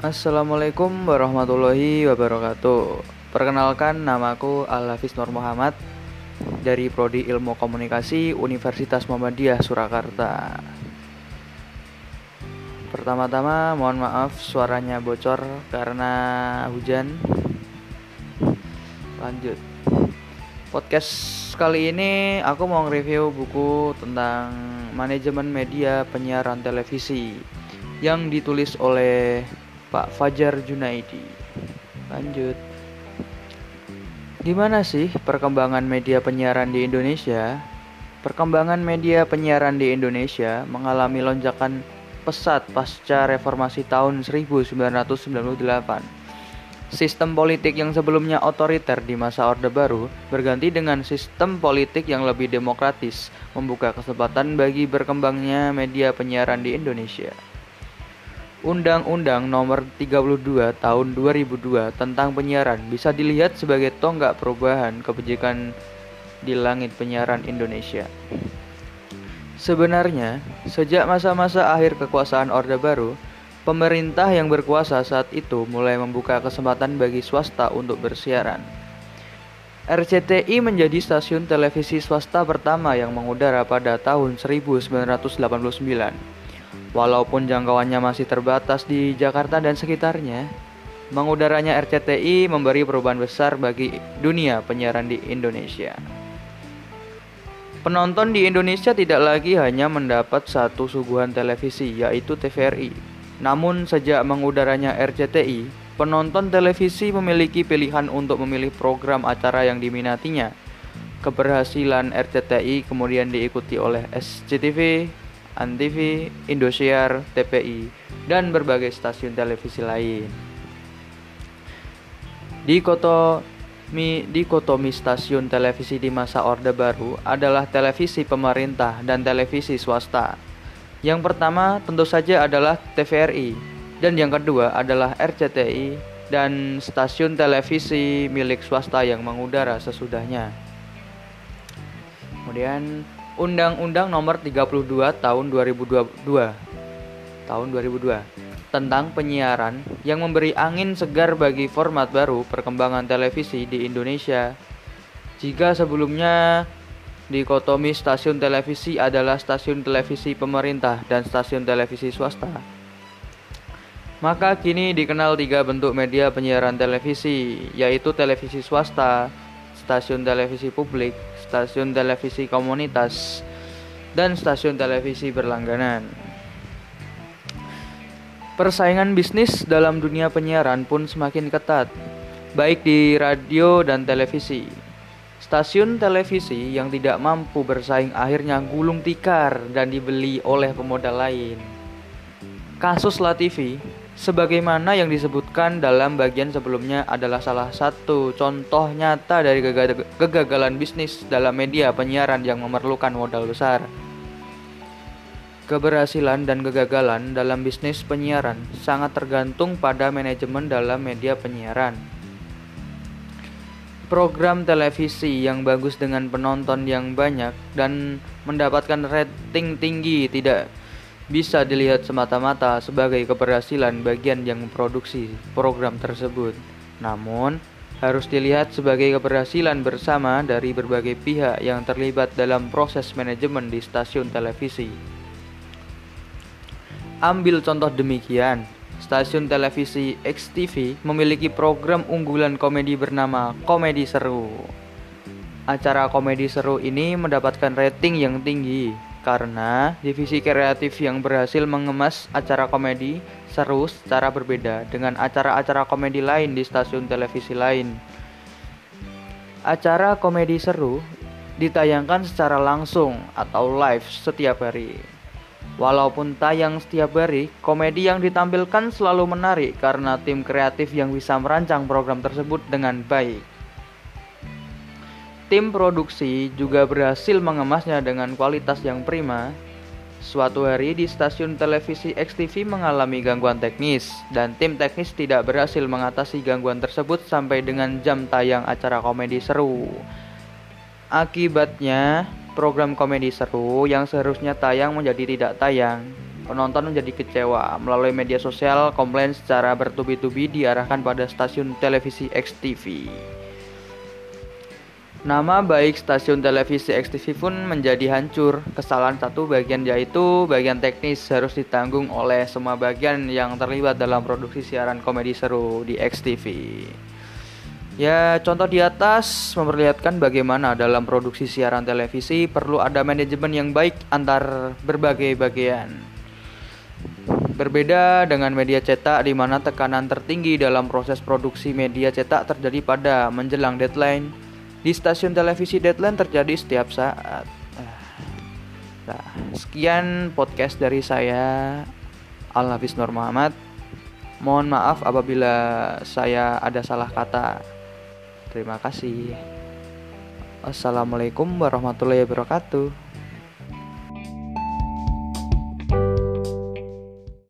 Assalamualaikum warahmatullahi wabarakatuh. Perkenalkan namaku Al Hafiz Nur Muhammad dari Prodi Ilmu Komunikasi Universitas Muhammadiyah Surakarta. Pertama-tama mohon maaf suaranya bocor karena hujan. Lanjut. Podcast kali ini aku mau nge-review buku tentang manajemen media penyiaran televisi yang ditulis oleh Pak Fajar Junaidi. Lanjut. Gimana sih perkembangan media penyiaran di Indonesia? Perkembangan media penyiaran di Indonesia mengalami lonjakan pesat pasca reformasi tahun 1998. Sistem politik yang sebelumnya otoriter di masa Orde Baru berganti dengan sistem politik yang lebih demokratis, membuka kesempatan bagi berkembangnya media penyiaran di Indonesia. Undang-Undang Nomor 32 Tahun 2002 tentang penyiaran bisa dilihat sebagai tonggak perubahan kebijakan di langit penyiaran Indonesia. Sebenarnya, sejak masa-masa akhir kekuasaan Orde Baru, pemerintah yang berkuasa saat itu mulai membuka kesempatan bagi swasta untuk bersiaran. RCTI menjadi stasiun televisi swasta pertama yang mengudara pada tahun 1989 Walaupun jangkauannya masih terbatas di Jakarta dan sekitarnya, mengudaranya RCTI memberi perubahan besar bagi dunia penyiaran di Indonesia. Penonton di Indonesia tidak lagi hanya mendapat satu suguhan televisi, yaitu TVRI. Namun, sejak mengudaranya RCTI, penonton televisi memiliki pilihan untuk memilih program acara yang diminatinya. Keberhasilan RCTI kemudian diikuti oleh SCTV, Antv, Indosiar, TPI, dan berbagai stasiun televisi lain. Dikotomi, dikotomi stasiun televisi di masa Orde Baru adalah televisi pemerintah dan televisi swasta. Yang pertama tentu saja adalah TVRI, dan yang kedua adalah RCTI dan stasiun televisi milik swasta yang mengudara sesudahnya. Kemudian Undang-Undang Nomor 32 Tahun 2022 tahun 2002 tentang penyiaran yang memberi angin segar bagi format baru perkembangan televisi di Indonesia. Jika sebelumnya dikotomi stasiun televisi adalah stasiun televisi pemerintah dan stasiun televisi swasta. Maka kini dikenal tiga bentuk media penyiaran televisi, yaitu televisi swasta, stasiun televisi publik, stasiun televisi komunitas, dan stasiun televisi berlangganan. Persaingan bisnis dalam dunia penyiaran pun semakin ketat, baik di radio dan televisi. Stasiun televisi yang tidak mampu bersaing akhirnya gulung tikar dan dibeli oleh pemodal lain. Kasus La TV sebagaimana yang disebutkan dalam bagian sebelumnya adalah salah satu contoh nyata dari kegagalan bisnis dalam media penyiaran yang memerlukan modal besar. Keberhasilan dan kegagalan dalam bisnis penyiaran sangat tergantung pada manajemen dalam media penyiaran. Program televisi yang bagus dengan penonton yang banyak dan mendapatkan rating tinggi tidak bisa dilihat semata-mata sebagai keberhasilan bagian yang memproduksi program tersebut. Namun, harus dilihat sebagai keberhasilan bersama dari berbagai pihak yang terlibat dalam proses manajemen di stasiun televisi. Ambil contoh demikian, stasiun televisi XTV memiliki program unggulan komedi bernama Komedi Seru. Acara komedi seru ini mendapatkan rating yang tinggi karena divisi kreatif yang berhasil mengemas acara komedi seru secara berbeda dengan acara-acara komedi lain di stasiun televisi lain. Acara komedi seru ditayangkan secara langsung atau live setiap hari. Walaupun tayang setiap hari, komedi yang ditampilkan selalu menarik karena tim kreatif yang bisa merancang program tersebut dengan baik. Tim produksi juga berhasil mengemasnya dengan kualitas yang prima. Suatu hari di stasiun televisi XTV mengalami gangguan teknis dan tim teknis tidak berhasil mengatasi gangguan tersebut sampai dengan jam tayang acara komedi seru. Akibatnya, program komedi seru yang seharusnya tayang menjadi tidak tayang. Penonton menjadi kecewa. Melalui media sosial, komplain secara bertubi-tubi diarahkan pada stasiun televisi XTV. Nama baik stasiun televisi XTV pun menjadi hancur. Kesalahan satu bagian yaitu bagian teknis harus ditanggung oleh semua bagian yang terlibat dalam produksi siaran komedi seru di XTV. Ya, contoh di atas memperlihatkan bagaimana dalam produksi siaran televisi perlu ada manajemen yang baik antar berbagai bagian. Berbeda dengan media cetak di mana tekanan tertinggi dalam proses produksi media cetak terjadi pada menjelang deadline. Di stasiun televisi deadline terjadi setiap saat. Nah, sekian podcast dari saya Al Hafiz Nur Muhammad. Mohon maaf apabila saya ada salah kata. Terima kasih. Assalamualaikum warahmatullahi wabarakatuh.